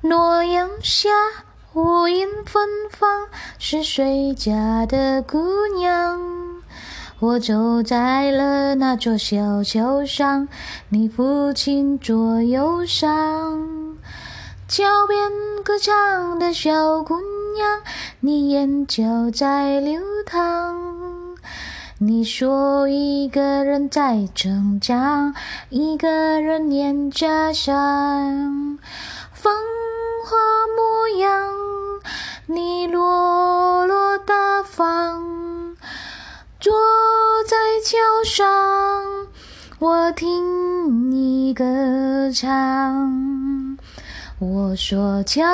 洛阳下，乌云芬芳，是谁家的姑娘？我走在了那座小桥上，你抚琴作忧伤。桥边歌唱的小姑娘，你眼角在流淌。你说一个人在逞强，一个人念家乡。风华模样，你落落大方，坐在桥上，我听你歌唱。我说桥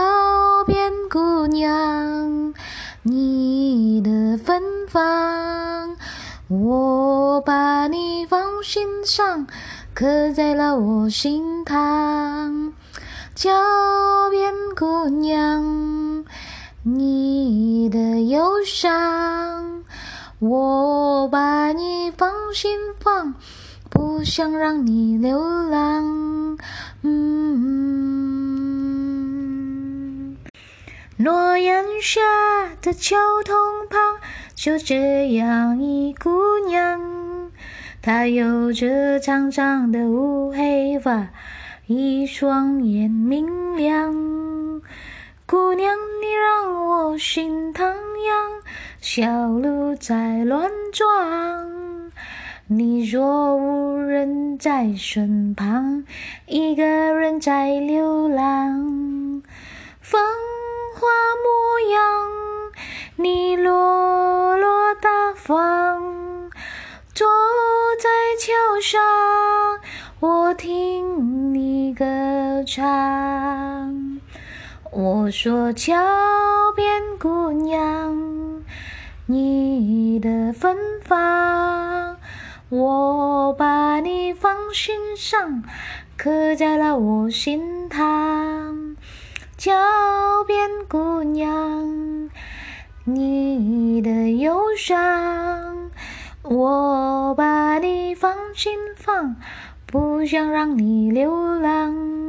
边姑娘，你的芬芳，我把你放心上，刻在了我心膛。桥边姑娘，你的忧伤，我把你放心房，不想让你流浪。嗯，诺阳下的桥头旁，就这样一姑娘，她有着长长的乌黑发。一双眼明亮，姑娘你让我心荡漾，小鹿在乱撞。你若无人在身旁，一个人在流浪。风华模样，你落落大方，坐在桥上，我听。唱，我说桥边姑娘，你的芬芳，我把你放心上，刻在了我心膛。桥边姑娘，你的忧伤，我把你放心放。不想让你流浪。